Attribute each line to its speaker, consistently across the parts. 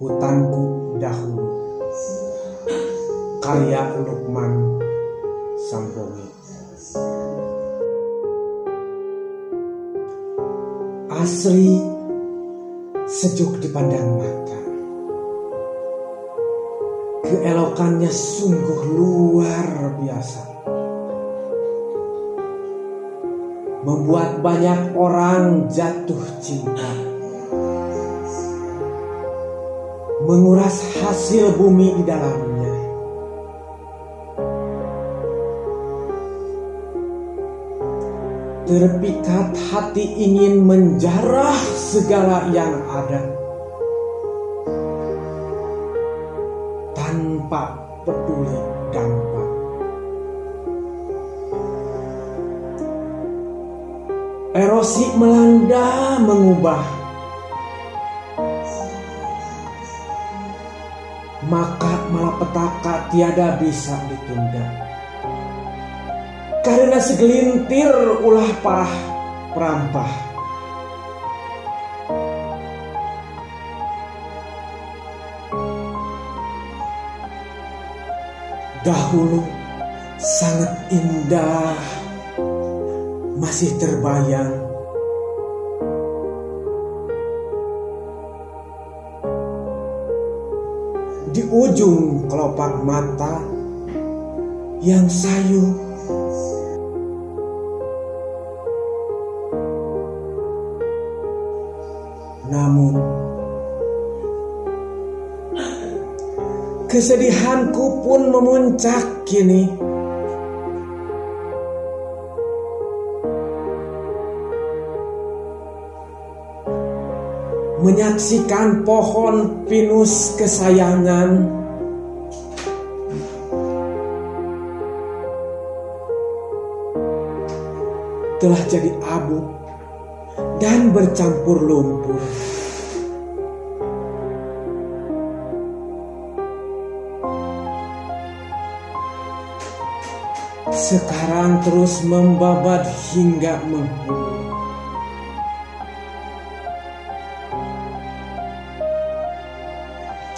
Speaker 1: Hutanku dahulu. Karya Lukman Sambongi. Asri sejuk dipandang mata. Keelokannya sungguh luar biasa. Membuat banyak orang jatuh cinta menguras hasil bumi di dalamnya. Terpikat hati ingin menjarah segala yang ada. Tanpa peduli dampak. Erosi melanda mengubah maka malapetaka tiada bisa ditunda. Karena segelintir ulah parah perampah. Dahulu sangat indah, masih terbayang di ujung kelopak mata yang sayu. Namun, kesedihanku pun memuncak kini. Menyaksikan pohon pinus kesayangan telah jadi abu dan bercampur lumpur. Sekarang terus membabat hingga menghulu.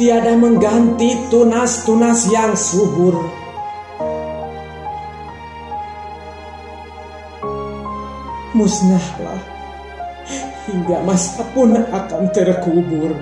Speaker 1: Tiada mengganti tunas-tunas yang subur. Musnahlah hingga masa pun akan terkubur.